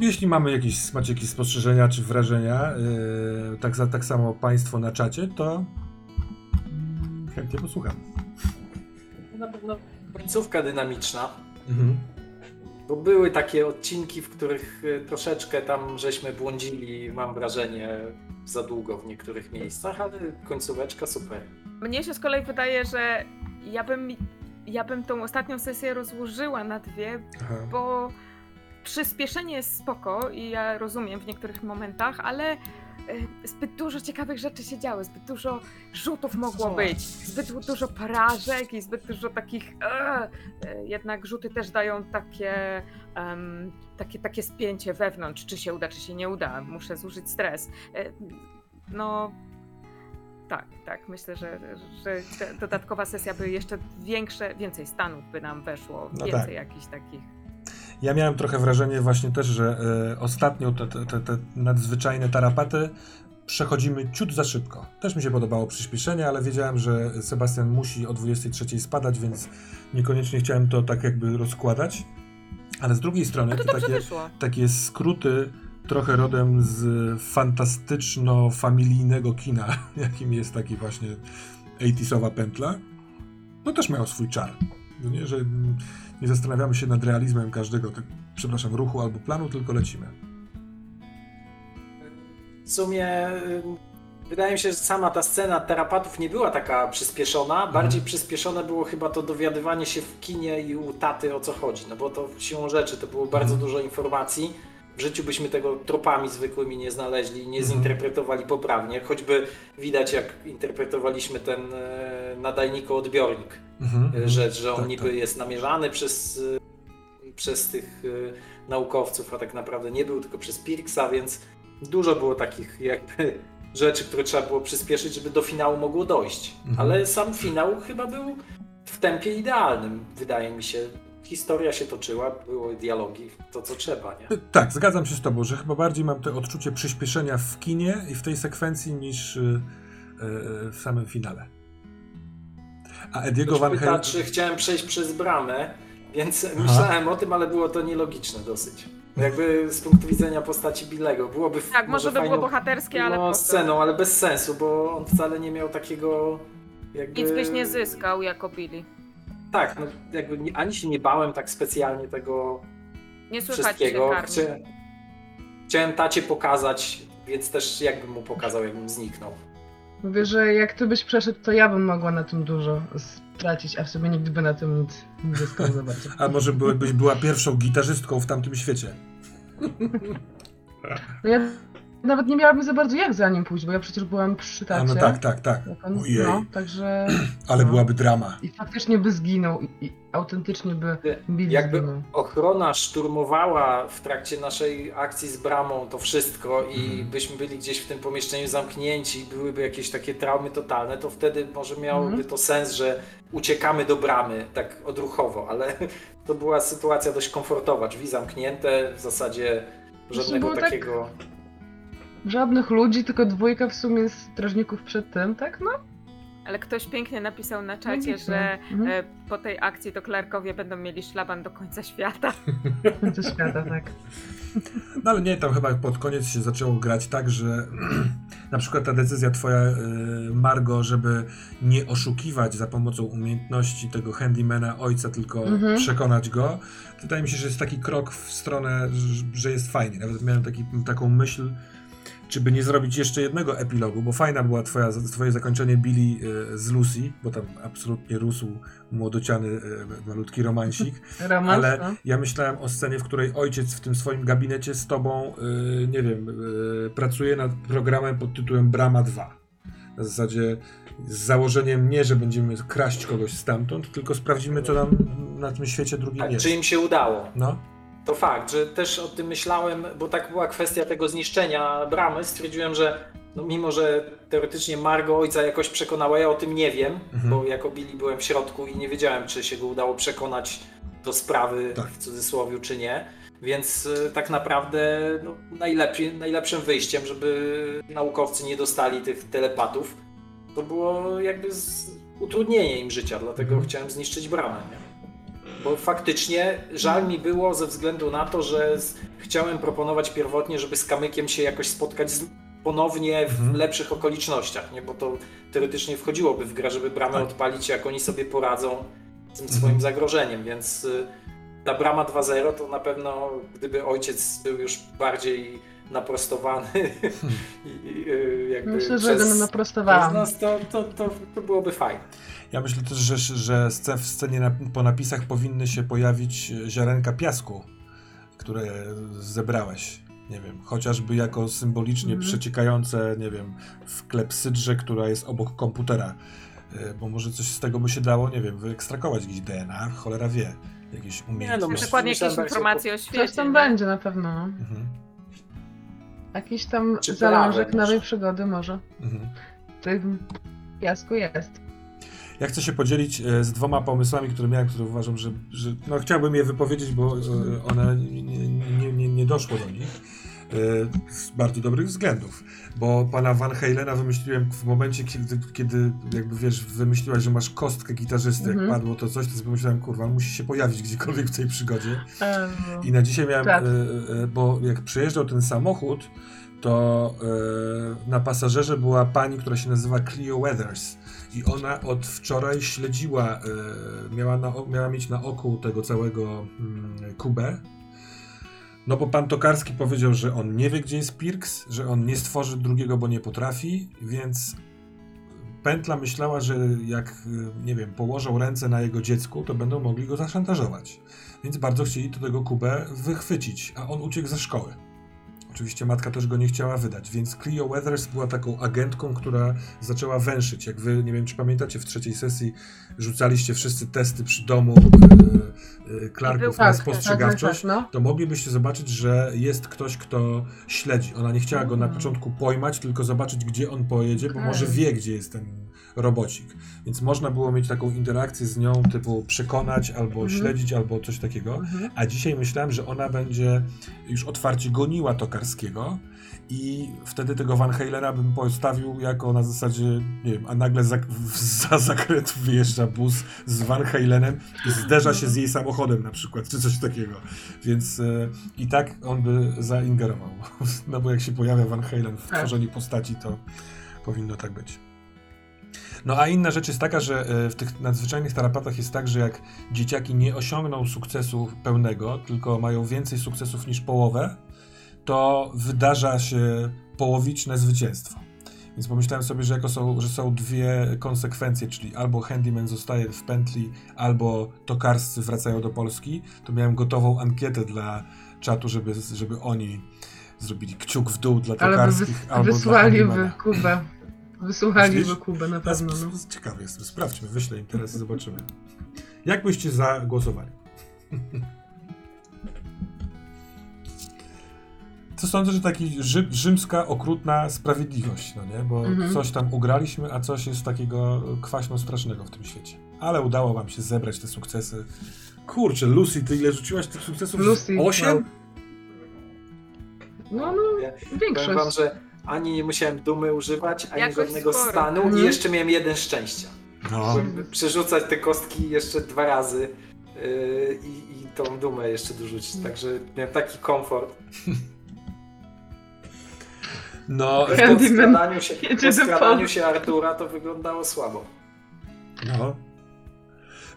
jeśli mamy jakieś, macie jakieś spostrzeżenia czy wrażenia, yy, tak, za, tak samo Państwo na czacie, to chętnie posłucham. Na pewno końcówka dynamiczna, Mhm. bo były takie odcinki, w których e, troszeczkę tam żeśmy błądzili, mam wrażenie, za długo w niektórych miejscach, ale końcóweczka super. Mnie się z kolei wydaje, że ja bym, ja bym tą ostatnią sesję rozłożyła na dwie, Aha. bo przyspieszenie jest spoko i ja rozumiem w niektórych momentach, ale y, zbyt dużo ciekawych rzeczy się działy, zbyt dużo rzutów mogło być, zbyt dużo porażek i zbyt dużo takich. e, e, jednak rzuty też dają takie, em, takie, takie spięcie wewnątrz, czy się uda, czy się nie uda. Muszę zużyć stres. E, no. Tak, tak. Myślę, że, że dodatkowa sesja by jeszcze większe, więcej stanów by nam weszło, No więcej tak. jakichś takich. Ja miałem trochę wrażenie właśnie też, że e, ostatnio te, te, te, nadzwyczajne tarapaty przechodzimy ciut za szybko. Też mi się podobało przyspieszenie, ale wiedziałem, że Sebastian musi o 23 spadać, więc niekoniecznie chciałem to tak jakby rozkładać. Ale z drugiej strony takie, wyszło. takie skróty trochę rodem z fantastyczno-familijnego kina, jakim jest taki właśnie 80sowa pętla, no też miał swój czar. No nie, że nie zastanawiamy się nad realizmem każdego, tak, przepraszam, ruchu albo planu, tylko lecimy. W sumie y, wydaje mi się, że sama ta scena terapatów nie była taka przyspieszona. Bardziej przyspieszone było chyba to dowiadywanie się w kinie i u taty o co chodzi. No bo to siłą rzeczy to było bardzo dużo informacji. W życiu byśmy tego tropami zwykłymi nie znaleźli, nie Mhm. zinterpretowali poprawnie. Choćby widać, jak interpretowaliśmy ten e, nadajnikoodbiornik. Mhm, e, mhm. że, że on Tak, niby tak. jest namierzany przez, y, przez tych y, naukowców, a tak naprawdę nie był, tylko przez Pirksa, więc dużo było takich jakby rzeczy, które trzeba było przyspieszyć, żeby do finału mogło dojść. Mhm. Ale sam finał chyba był w tempie idealnym, wydaje mi się. Historia się toczyła, były dialogi, to co trzeba, nie? Tak, zgadzam się z tobą, że chyba bardziej mam to odczucie przyspieszenia w kinie i w tej sekwencji niż w samym finale. A Ediego Van Halen... czy chciałem przejść przez bramę, więc myślałem o tym, ale było to nielogiczne dosyć. Jakby z punktu widzenia postaci Billego. Byłoby Tak, może by było bohaterskie, ale no, sceną, ale bez sensu, bo on wcale nie miał takiego jakby... Nic byś nie zyskał jako Billy. Tak, no, jakby ani się nie bałem tak specjalnie tego Nie wszystkiego. Chcia, chciałem tacie pokazać, więc też jakbym mu pokazał, jakbym zniknął. Mówię, że jak ty byś przeszedł, to ja bym mogła na tym dużo stracić, a w sobie nigdy by na tym nic nie zyskał za bardzo. A może byłabyś była pierwszą gitarzystką w tamtym świecie? No ja nawet nie miałabym za bardzo jak za nim pójść, bo ja przecież byłam przy A tacie. no tak, tak, tak. On, Ojej, no, także ale no. byłaby drama. i faktycznie by zginął i, i autentycznie by Billy Jakby zginął. ochrona szturmowała w trakcie naszej akcji z bramą to wszystko i Mhm. byśmy byli gdzieś w tym pomieszczeniu zamknięci i byłyby jakieś takie traumy totalne, to wtedy może miałoby Mhm. to sens, że uciekamy do bramy tak odruchowo, ale to była sytuacja dość komfortowa, drzwi zamknięte, w zasadzie żadnego tak- takiego... Żadnych ludzi, tylko dwójka w sumie strażników przed tym, tak? No, Ale ktoś pięknie napisał na czacie, Logiczne. że Mhm. e, po tej akcji to Clarkowie będą mieli szlaban do końca świata. końcu świata, tak. No ale nie, tam chyba pod koniec się zaczęło grać tak, że na przykład ta decyzja twoja, y, Margo, żeby nie oszukiwać za pomocą umiejętności tego handymana ojca, tylko Mhm. przekonać go, wydaje mi się, że jest taki krok w stronę, że- że jest fajnie. Nawet miałem taki, taką myśl, czy by nie zrobić jeszcze jednego epilogu, bo fajna była twoja, twoje zakończenie Billy y, z Lucy, bo tam absolutnie rósł młodociany y, malutki romansik. Romans, Ale no. ja myślałem o scenie, w której ojciec w tym swoim gabinecie z tobą, yy, nie wiem, pracuje nad programem pod tytułem Brama 2. Na zasadzie z założeniem nie, że będziemy kraść kogoś stamtąd, tylko sprawdzimy, co nam na tym świecie drugim Tak, jest. czy im się udało. No, To fakt, że też o tym myślałem, bo tak była kwestia tego zniszczenia bramy. Stwierdziłem, że no mimo, że teoretycznie Margo ojca jakoś przekonała, ja o tym nie wiem, Mhm. bo jako Billy byłem w środku i nie wiedziałem, czy się go udało przekonać do sprawy Tak. w cudzysłowie, czy nie. Więc y, tak naprawdę no, najlepiej, najlepszym wyjściem, żeby naukowcy nie dostali tych telepatów, to było jakby z, utrudnienie im życia, dlatego Mhm. chciałem zniszczyć bramę. Nie? Bo faktycznie żal mi było ze względu na to, że z... chciałem proponować pierwotnie, żeby z Kamykiem się jakoś spotkać z... ponownie w Mhm. lepszych okolicznościach, nie? Bo to teoretycznie wchodziłoby w grę, żeby bramę Tak. odpalić, jak oni sobie poradzą z tym Mhm. swoim zagrożeniem, więc y, ta brama 2-0 to na pewno, gdyby ojciec był już bardziej naprostowany i, i, y, jakby Myślę, że przez, go naprostowałam. przez nas, to, to, to, to byłoby fajne. Ja myślę też, że, że w scenie na, po napisach powinny się pojawić ziarenka piasku, które zebrałeś. Nie wiem, chociażby jako symbolicznie Mhm. przeciekające, nie wiem, w klepsydrze, która jest obok komputera. Y, Bo może coś z tego by się dało, nie wiem, wyekstrakować jakieś DNA, cholera wie, jakieś no, umiejętności. Dokładnie jakieś że- informacje o świecie. Coś tam nie? będzie na pewno. No. Mhm, Jakiś tam Czy zalążek nowej przygody może mhm. w tym piasku jest. Ja chcę się podzielić e, z dwoma pomysłami, które miałem, które uważam, że, że no, chciałbym je wypowiedzieć, bo e, one nie, nie, nie, nie doszło do nich e, z bardzo dobrych względów. Bo pana Van Halena wymyśliłem w momencie, kiedy, kiedy jakby wiesz, wymyśliłaś, że masz kostkę gitarzysty, jak Mhm. padło to coś, to sobie pomyślałem, kurwa, musi się pojawić gdziekolwiek w tej przygodzie. I na dzisiaj miałem, Tak. bo jak przyjeżdżał ten samochód, to na pasażerze była pani, która się nazywa Cleo Weathers. I ona od wczoraj śledziła, e, miała, na, miała mieć na oku tego całego mm, Kubę. No bo pan Tokarski powiedział, że on nie wie, gdzie jest Pirks, że on nie stworzy drugiego, bo nie potrafi, więc Pętla myślała, że jak, e, nie wiem, położą ręce na jego dziecku, to będą mogli go zaszantażować. Więc bardzo chcieli do tego Kubę wychwycić, a on uciekł ze szkoły. Oczywiście matka też go nie chciała wydać, więc Cleo Weathers była taką agentką, która zaczęła węszyć. Jak wy, nie wiem czy pamiętacie, w trzeciej sesji rzucaliście wszyscy testy przy domu e, e, Clarków na Tak, spostrzegawczość, tak, no. to moglibyście zobaczyć, że jest ktoś, kto śledzi. Ona nie chciała go na Mm. początku pojmać, tylko zobaczyć, gdzie on pojedzie, bo może wie, gdzie jest ten robocik. Więc można było mieć taką interakcję z nią, typu przekonać, albo Mhm. śledzić, albo coś takiego. Mhm. A dzisiaj myślałem, że ona będzie już otwarcie goniła I wtedy tego Van Halena bym postawił jako na zasadzie, nie wiem, a nagle za, za zakręt wyjeżdża bus z Van Halenem i zderza się z jej samochodem na przykład, czy coś takiego. Więc e, i tak on by zaingerował. No bo jak się pojawia Van Halen w Tak. tworzeniu postaci, to powinno tak być. No a inna rzecz jest taka, że e, w tych nadzwyczajnych tarapatach jest tak, że jak dzieciaki nie osiągną sukcesu pełnego, tylko mają więcej sukcesów niż połowę, to wydarza się połowiczne zwycięstwo. Więc pomyślałem sobie, że jako są, że są dwie konsekwencje, czyli albo Handyman zostaje w pętli, albo tokarscy wracają do Polski, to miałem gotową ankietę dla czatu, żeby, żeby oni zrobili kciuk w dół dla Ale tokarskich, wys- albo dla wysłaliby Handymana. Kubę. Wysłuchaliby Myślisz? Kubę na pewno. No. Ciekawy jestem, sprawdźmy, wyślę im teraz i zobaczymy. Jak byście zagłosowali? To sądzę, że taki rzy, rzymska, okrutna sprawiedliwość, no nie? Bo Mhm. coś tam ugraliśmy, a coś jest takiego kwaśno-strasznego w tym świecie. Ale udało wam się zebrać te sukcesy. Kurczę, Lucy, ty ile rzuciłaś tych sukcesów? Lucy, Osiem? No, no, Ja Powiem większość. wam, że ani nie musiałem dumy używać, ani Jakoś żadnego sporo. stanu i Mhm. jeszcze miałem jeden szczęścia. No. Przerzucać te kostki jeszcze dwa razy yy, i, i tą dumę jeszcze dorzucić, także miałem taki komfort. No, Po Candyman skradaniu się, się Artura to wyglądało słabo. No.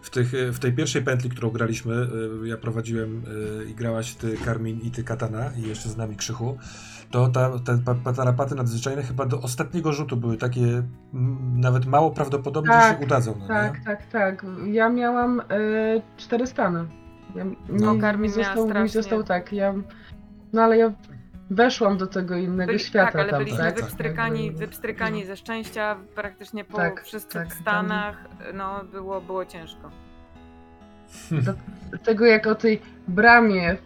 W, tych, w tej pierwszej pętli, którą graliśmy, y, ja prowadziłem y, i grałaś ty Karmin i ty Katana i jeszcze z nami Krzychu, to ta, te pa- pa- tarapaty nadzwyczajne chyba do ostatniego rzutu były takie nawet mało prawdopodobne, że Tak, się udadzą. No, Tak, nie? tak, tak. Ja miałam y, cztery stany. Ja, nie, No, Karmin został, mi został tak. Ja, no ale ja weszłam do tego innego Byli, świata tak, ale tam, byliśmy tak? wypstrykani, Jakby- wypstrykani ze szczęścia praktycznie po Tak, wszystkich tak, stanach. No, było, było ciężko. Tego jak o tej bramie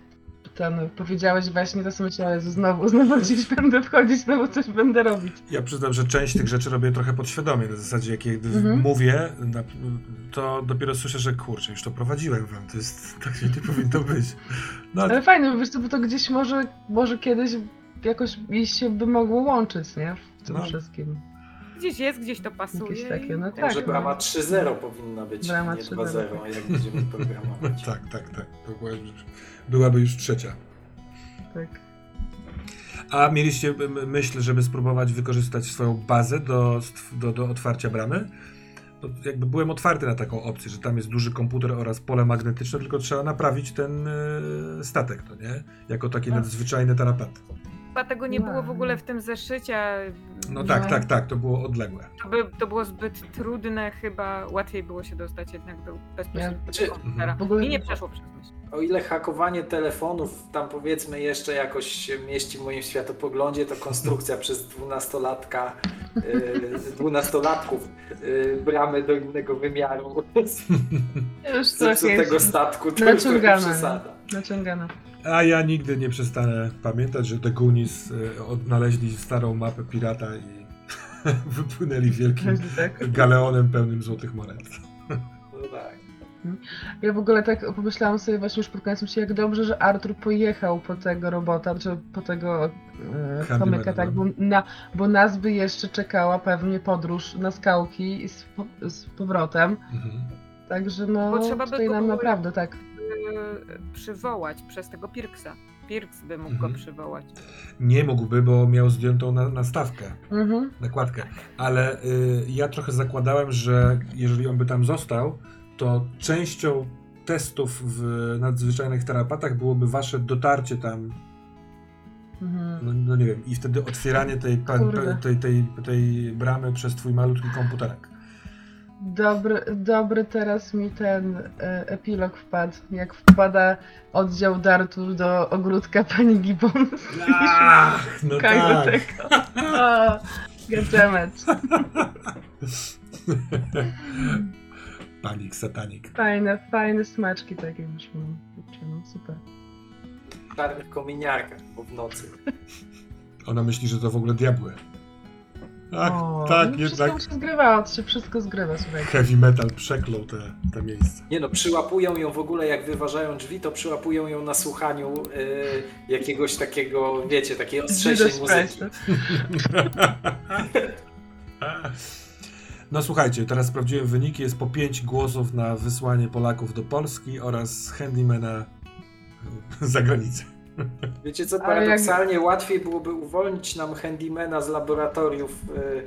ten powiedziałeś właśnie, to sobie myślałam, że znowu, znowu gdzieś będę wchodzić, znowu coś będę robić. Ja przyznam, że część tych rzeczy robię trochę podświadomie. Na zasadzie, jak Mhm. mówię, to dopiero słyszę, że kurczę, już to prowadziłem wam. To jest, tak się nie powinno być. No, ale Ale fajne, bo wiesz co, bo to gdzieś może, może kiedyś jakoś się by mogło łączyć, nie? W tym No. wszystkim. Gdzieś jest, gdzieś to pasuje. Jakieś takie, no tak. Może no. brama 3-0 powinna być, Brama nie 3:0. 2-0, jak będziemy programować. Tak, tak, tak. To była- Byłaby już trzecia. Tak. A mieliście myśl, żeby spróbować wykorzystać swoją bazę do, do, do otwarcia bramy? Bo jakby byłem otwarty na taką opcję, że tam jest duży komputer oraz pole magnetyczne, tylko trzeba naprawić ten e, statek, to nie? Jako takie No. nadzwyczajne tarapaty. Chyba tego nie było w ogóle w tym zeszycie. No tak, tak, tak, to było odległe. To, by, to było zbyt trudne, chyba łatwiej było się dostać jednak do bezpośrednio Czy- do komputera. I nie przeszło przez myśl. O ile hakowanie telefonów tam powiedzmy jeszcze jakoś się mieści w moim światopoglądzie, to konstrukcja przez dwunastolatka, yy, dwunastolatków yy, bramy do innego wymiaru Już zepsutego jest statku, to już trochę przesada. Naciągane. A ja nigdy nie przestanę pamiętać, że The Goonies e, odnaleźli starą mapę pirata i wypłynęli wielkim Tak. galeonem pełnym złotych monet. No tak. Ja w ogóle tak pomyślałam sobie właśnie już pod koniec myślę, jak dobrze, że Artur pojechał po tego robota, czy po tego e, chomyka, tak, bo, na, bo nas by jeszcze czekała pewnie podróż na skałki z, po- z powrotem. Mhm. Także no, Bo trzeba by tutaj go nam było- naprawdę tak. Przywołać przez tego Pirksa. Pirks by mógł Mhm. go przywołać. Nie mógłby, bo miał zdjętą na, nastawkę, Mhm. nakładkę. Ale y, ja trochę zakładałem, że jeżeli on by tam został, to częścią testów w nadzwyczajnych tarapatach byłoby wasze dotarcie tam, Mhm. no, no nie wiem, i wtedy otwieranie tej, pa, tej, tej, tej bramy przez twój malutki komputerek. Dobry, dobry teraz mi ten e, epilog wpadł, jak wpada oddział Dartu do ogródka pani Gibbon. Ach, no Szukają tak. tego. O, Goddammit. Panik, satanik. Fajne, fajne smaczki takie już mam. No super. W czarnych kominiarkach, bo w nocy. Ona myśli, że to w ogóle diabły. Ach, O, tak, no Wszystko jednak się zgrywało, to się wszystko zgrywa, słuchajcie. heavy metal przeklął te, te miejsce. Nie no, przyłapują ją w ogóle, jak wyważają drzwi, to przyłapują ją na słuchaniu y, jakiegoś takiego, wiecie, takiej ostrzejszej muzyki. No słuchajcie, teraz sprawdziłem wyniki. Jest po 5 głosów na wysłanie Polaków do Polski oraz handymana za granicę. Wiecie co, Ale jak- paradoksalnie łatwiej byłoby uwolnić nam handymana z laboratoriów y,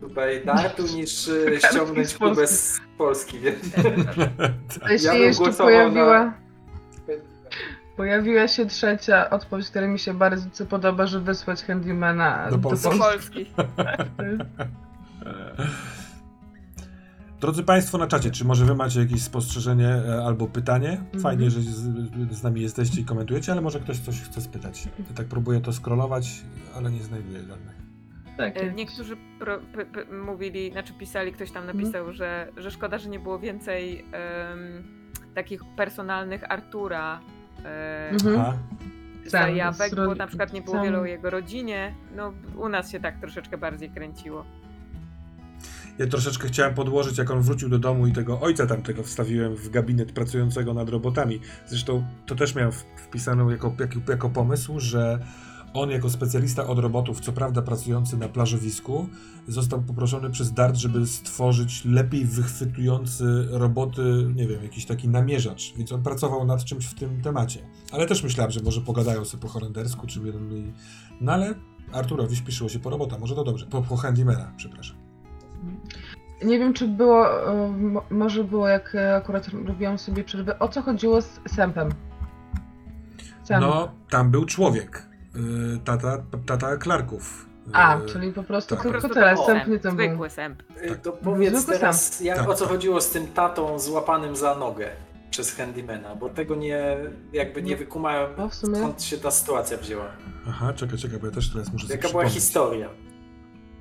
tutaj Dartu niż y, ściągnąć z Kubę z Polski. To się Ja jeszcze pojawiła... na- Pojawiła się trzecia odpowiedź, która mi się bardzo podoba, że wysłać handymana Do do Polski. Do Polski. Drodzy Państwo na czacie, czy może Wy macie jakieś spostrzeżenie e, albo pytanie? Fajnie, Mhm. że z, z nami jesteście i komentujecie, ale może ktoś coś chce spytać. Ja tak próbuję to scrollować, ale nie znajduję żadnych. Tak, E, Niektórzy pro, p, p, mówili, znaczy pisali, ktoś tam napisał, że, że szkoda, że nie było więcej em, takich personalnych Artura e, Mhm. Zajawek, bo na przykład nie było sam- wiele o jego rodzinie. No, u nas się tak troszeczkę bardziej kręciło. Ja troszeczkę chciałem podłożyć, jak on wrócił do domu i tego ojca tamtego wstawiłem w gabinet pracującego nad robotami. Zresztą to też miałem wpisaną jako, jako, jako pomysł, że on jako specjalista od robotów, co prawda pracujący na plażowisku, został poproszony przez DART, żeby stworzyć lepiej wychwytujący roboty, nie wiem, jakiś taki namierzacz. Więc on pracował nad czymś w tym temacie. Ale też myślałem, że może pogadają sobie po holendersku, czy jeden. No ale Arturowi śpieszyło się po robota, może to dobrze. Po, po handymana, przepraszam. Nie wiem, czy było, mo- może było jak e, akurat robiłam sobie przerwę, o co chodziło z Sempem? Semp. No, tam był człowiek. y, Tata, tata Clarków. Y, A, czyli po prostu tak. Po tylko prostu tyle, to sęp, nie tam był. zwykły sęp. Y, To powiedz Zwykły teraz, jak, Tak, o co tak. chodziło z tym tatą złapanym za nogę przez handymana, bo tego nie, jakby nie No. wykumałem, No, w sumie. skąd się ta sytuacja wzięła. Aha, czekaj, czekaj, bo ja też teraz muszę sobie Jaka była przypomnieć. historia?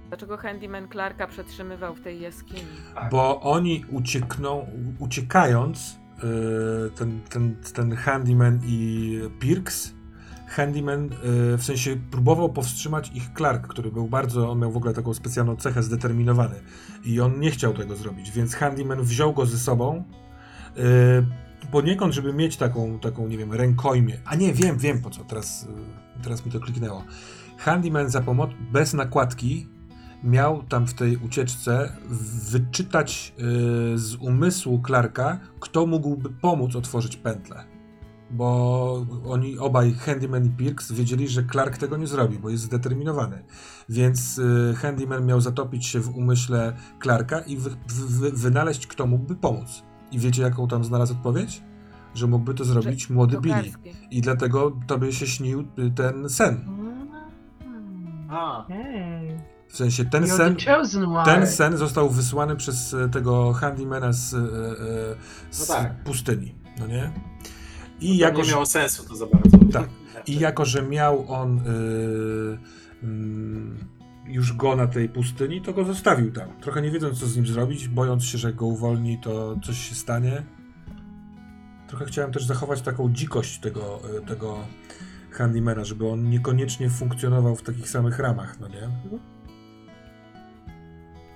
Dlaczego handyman Clarka przetrzymywał w tej jaskini? Bo oni uciekną, uciekając, y, ten, ten, ten handyman i Pirks, handyman y, w sensie próbował powstrzymać ich Clark, który był bardzo, on miał w ogóle taką specjalną cechę zdeterminowany i on nie chciał tego zrobić, więc handyman wziął go ze sobą y, poniekąd, żeby mieć taką, taką, nie wiem, rękojmię. A nie, wiem, wiem po co, teraz, teraz mi to kliknęło. Handyman za pomoc bez nakładki miał tam w tej ucieczce wyczytać y, z umysłu Clarka, kto mógłby pomóc otworzyć pętlę. Bo oni obaj, Handyman i Pirks, wiedzieli, że Clark tego nie zrobi, bo jest zdeterminowany. Więc y, Handyman miał zatopić się w umyśle Clarka i wy, wy, wynaleźć, kto mógłby pomóc. I wiecie, jaką tam znalazł odpowiedź? Że mógłby to zrobić młody Billy. I dlatego tobie się śnił ten sen. A, Hej. W sensie ten sen, ten sen został wysłany przez e, tego handymana z, e, e, z No tak. pustyni, no nie? I I jako, nie że, miało sensu to za bardzo. Tak. I jako, że miał on y, mm, już go na tej pustyni, to go zostawił tam. Trochę nie wiedząc, co z nim zrobić, bojąc się, że jak go uwolni, to coś się stanie. Trochę chciałem też zachować taką dzikość tego, tego handymana, żeby on niekoniecznie funkcjonował w takich samych ramach, no nie?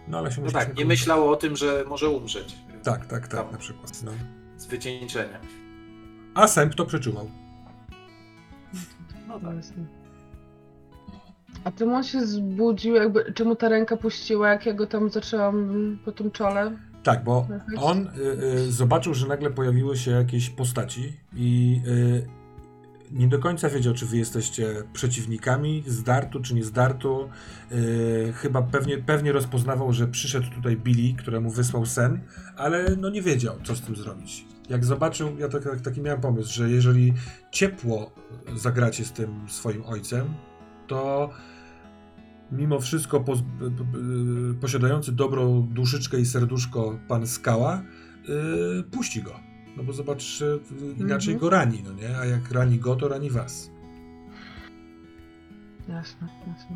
No ale się No tak, nie kończyć. myślał o tym, że może umrzeć. Tak, tak, tak, Tam. na przykład. No. Z wycieńczenia. A Sam kto przeczuwał? No tak. A tym on się zbudził, jakby, czemu ta ręka puściła, jak ja go tam zaczęłam po tym czole? Tak, bo on y, y, zobaczył, że nagle pojawiły się jakieś postaci i y, nie do końca wiedział, czy wy jesteście przeciwnikami z dartu, czy nie z dartu. Y, chyba pewnie, pewnie rozpoznawał, że przyszedł tutaj Billy, któremu wysłał sen, ale no nie wiedział, co z tym zrobić. Jak zobaczył, ja tak, tak, taki miałem pomysł, że jeżeli ciepło zagracie z tym swoim ojcem, to mimo wszystko b, b, posiadający dobrą duszyczkę i serduszko pan Skała yy, puści go. No bo zobacz, y, inaczej Mhm. go rani, no nie? A jak rani go, to rani was. Jasne, jasne.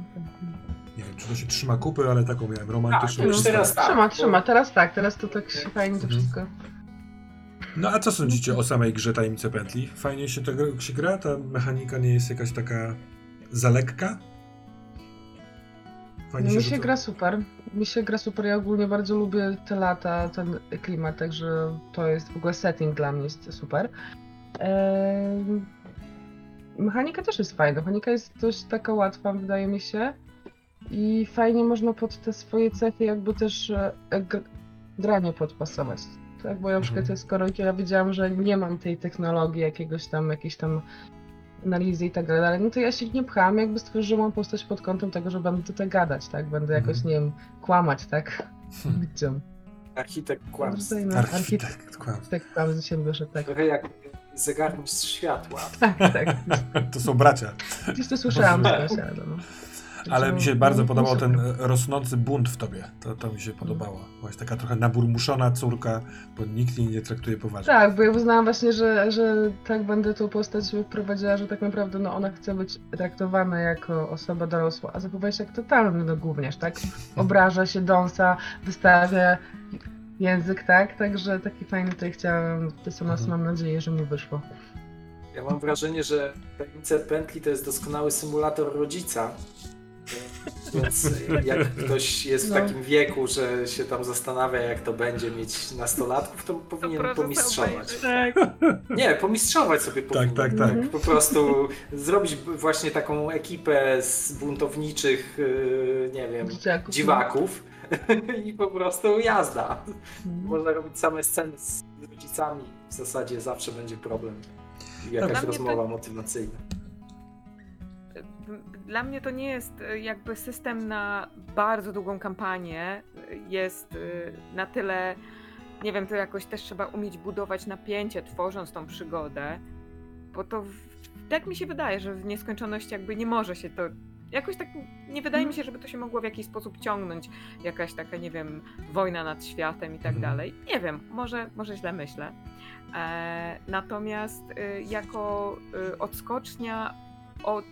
Nie wiem, czy to się trzyma kupy, ale taką miałem romantyczną Tak, teraz tak. Trzyma, trzyma, teraz tak, teraz to tak się fajnie to Mhm. wszystko. No a co sądzicie o samej grze Tajemnice Pętli? Fajnie się tego się gra? Ta mechanika nie jest jakaś taka za lekka? Fajnie Mi się gra super. Mi się gra super. Ja ogólnie bardzo lubię te lata, ten klimat, także to jest w ogóle setting dla mnie jest super. Eee, mechanika też jest fajna. Mechanika jest dość taka łatwa, wydaje mi się. I fajnie można pod te swoje cechy jakby też e, gr- granie podpasować. Tak, bo ja na przykład Mhm. skoro ja wiedziałam, że nie mam tej technologii jakiegoś tam, jakiejś tam analizy i tak dalej, no to ja się nie pchałam, jakby stworzyłam postać pod kątem tego, że będę tutaj gadać, tak? Będę jakoś, Mhm. nie wiem, kłamać, tak? Hmm. Widzą. Architekt kłamstw. Architekt, Architekt, kłam. architekt kłamstw się wyszedł, tak. Trochę jak zegarmistrz światła. Tak, tak. To są bracia. Gdzieś to słyszałam ale no. Ale mi się No, bardzo no, podobał super. ten e, rosnący bunt w tobie. To, to mi się podobało. Byłaś taka trochę naburmuszona córka, bo nikt jej nie traktuje poważnie. Tak, bo ja uznałam właśnie, że, że tak będę tą postać wprowadziła, że tak naprawdę no, ona chce być traktowana jako osoba dorosła, a zachowuje się jak totalny no, gówniarz, tak? Obraża się, dąsa, wystawia język, tak? Także taki fajny tutaj chciałam, to samo Mhm. mam nadzieję, że mi wyszło. Ja mam wrażenie, że tajemnice pętli to jest doskonały symulator rodzica. Więc jak ktoś jest w No. takim wieku, że się tam zastanawia, jak to będzie mieć nastolatków, to powinien proszę pomistrzować. Tak. Nie, pomistrzować sobie powinien. tak, tak. Po prostu zrobić właśnie taką ekipę z buntowniczych, yy, nie wiem, Dzieciaków. dziwaków i po prostu jazda. Mhm. Można robić same sceny z rodzicami. W zasadzie zawsze będzie problem. I jakaś rozmowa to- motywacyjna. Dla mnie to nie jest e, jakby system na bardzo długą kampanię. Jest e, na tyle, nie wiem, to jakoś też trzeba umieć budować napięcie, tworząc tą przygodę, bo to w- tak mi się wydaje, że w nieskończoność jakby nie może się to. Jakoś tak nie wydaje mi się, żeby to się mogło w jakiś sposób ciągnąć. Jakaś taka, nie wiem, wojna nad światem i tak Mhm. dalej. Nie wiem, może, może źle myślę. E, natomiast e, jako e, odskocznia od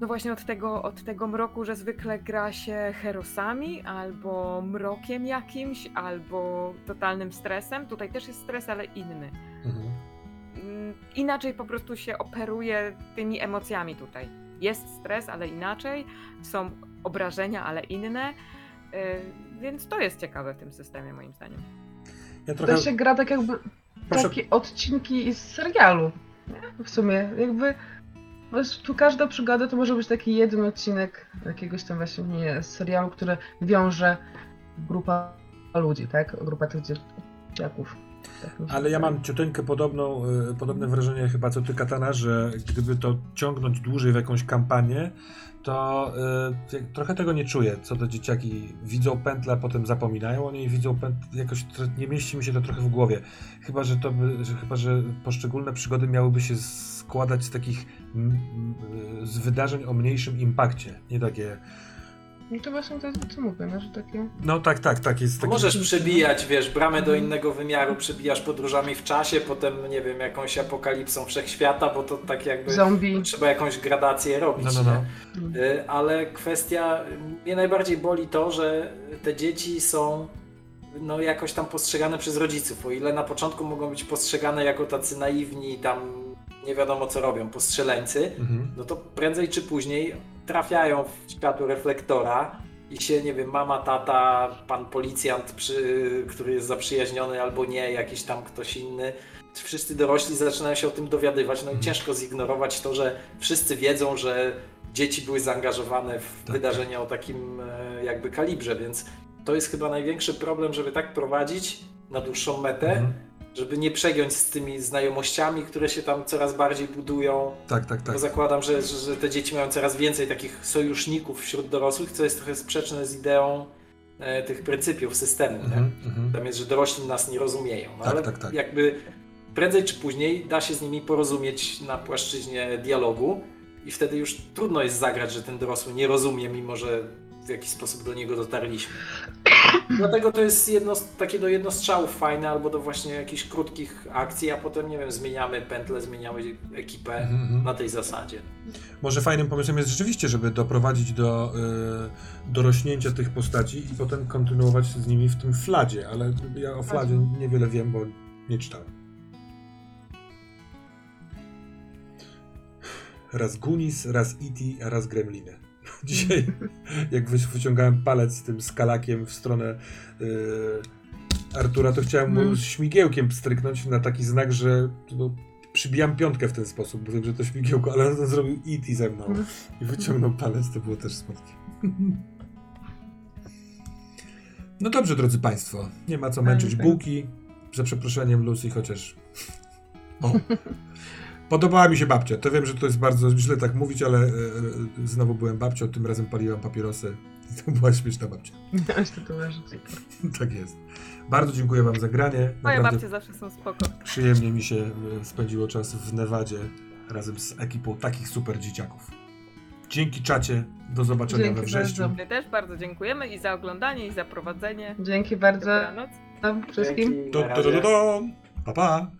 no właśnie od tego, od tego mroku, że zwykle gra się herosami, albo mrokiem jakimś, albo totalnym stresem. Tutaj też jest stres, ale inny. Mhm. Mm, Inaczej po prostu się operuje tymi emocjami tutaj. Jest stres, ale inaczej. Są obrażenia, ale inne. Yy, Więc to jest ciekawe w tym systemie, moim zdaniem. Ja trochę... To się gra tak jakby Proszę- takie odcinki z serialu. Nie? W sumie jakby Wiesz, tu każda przygoda to może być taki jeden odcinek jakiegoś tam właśnie nie, serialu, który wiąże grupa ludzi, tak? Grupa tych dzieciaków. Tak Ale ja mam ciuteńkę podobną, y, podobne wrażenie chyba co ty Katana, że gdyby to ciągnąć dłużej w jakąś kampanię, to y, trochę tego nie czuję, co to dzieciaki widzą pętlę, a potem zapominają o niej, widzą pętlę, jakoś nie mieści mi się to trochę w głowie. Chyba, że to by, że, chyba, że poszczególne przygody miałyby się składać z takich mm, mm, z wydarzeń o mniejszym impakcie, nie takie No to właśnie to, co mówię, no, że takie... no tak, tak, tak, jest taki... Możesz przebijać, wiesz, bramę do innego wymiaru, przebijasz podróżami w czasie, potem, nie wiem, jakąś apokalipsą wszechświata, bo to tak jakby Zombie. trzeba jakąś gradację robić. No, no, no. nie? Y, Ale kwestia, mnie najbardziej boli to, że te dzieci są no, jakoś tam postrzegane przez rodziców. O ile na początku mogą być postrzegane jako tacy naiwni, tam nie wiadomo co robią, postrzeleńcy, Mhm. no to prędzej czy później trafiają w światło reflektora i się, nie wiem, mama, tata, pan policjant, przy, który jest zaprzyjaźniony albo nie, jakiś tam ktoś inny. Wszyscy dorośli zaczynają się o tym dowiadywać, no i Mhm. ciężko zignorować to, że wszyscy wiedzą, że dzieci były zaangażowane w Tak. wydarzenia o takim e, jakby kalibrze, więc to jest chyba największy problem, żeby tak prowadzić na dłuższą metę, Mhm. Żeby nie przegiąć z tymi znajomościami, które się tam coraz bardziej budują. Tak, tak, tak. Bo zakładam, że, że, te dzieci mają coraz więcej takich sojuszników wśród dorosłych, co jest trochę sprzeczne z ideą e, tych pryncypiów systemu. Mhm, mhm. Tam jest, że dorośli nas nie rozumieją. No, Tak, ale tak, tak. jakby prędzej czy później da się z nimi porozumieć na płaszczyźnie dialogu i wtedy już trudno jest zagrać, że ten dorosły nie rozumie, mimo że w jakiś sposób do niego dotarliśmy. Dlatego to jest jedno, takie do jednostrzałów fajne, albo do właśnie jakichś krótkich akcji, a potem, nie wiem, zmieniamy pętlę, zmieniamy ekipę Mhm, mhm. na tej zasadzie. Może fajnym pomysłem jest rzeczywiście, żeby doprowadzić do y, dorośnięcia tych postaci i potem kontynuować z nimi w tym fladzie, ale ja o fladzie niewiele wiem, bo nie czytałem. Raz Gunis, raz E.T., a raz Gremliny. Dzisiaj, jak wy- wyciągałem palec z tym skalakiem w stronę y, Artura, to chciałem mu Mm. śmigiełkiem stryknąć na taki znak, że no, przybijam piątkę w ten sposób, bo wiem, że to śmigiełko, ale on zrobił E.T. ze mną Mm. i wyciągnął palec, to było też słodkie. No dobrze, drodzy Państwo, nie ma co męczyć bułki, za przeproszeniem Lucy, chociaż... O. Podobała mi się babcia, to wiem, że to jest bardzo źle tak mówić, ale e, e, znowu byłem babcią, tym razem paliłam papierosy i to była śmieszna babcia. Miałeś tatuaże, super. tak jest. Bardzo dziękuję Wam za granie. Moje Naprawdę babcie zawsze są spoko. przyjemnie mi się e, spędziło czas w Nevadzie razem z ekipą takich super dzieciaków. Dzięki czacie, do zobaczenia Dzięki we wrześniu. bardzo. My też bardzo dziękujemy i za oglądanie, i za prowadzenie. Dzięki bardzo Dobranoc. wszystkim. Dzięki, Do, do, do, do, do. Pa, pa.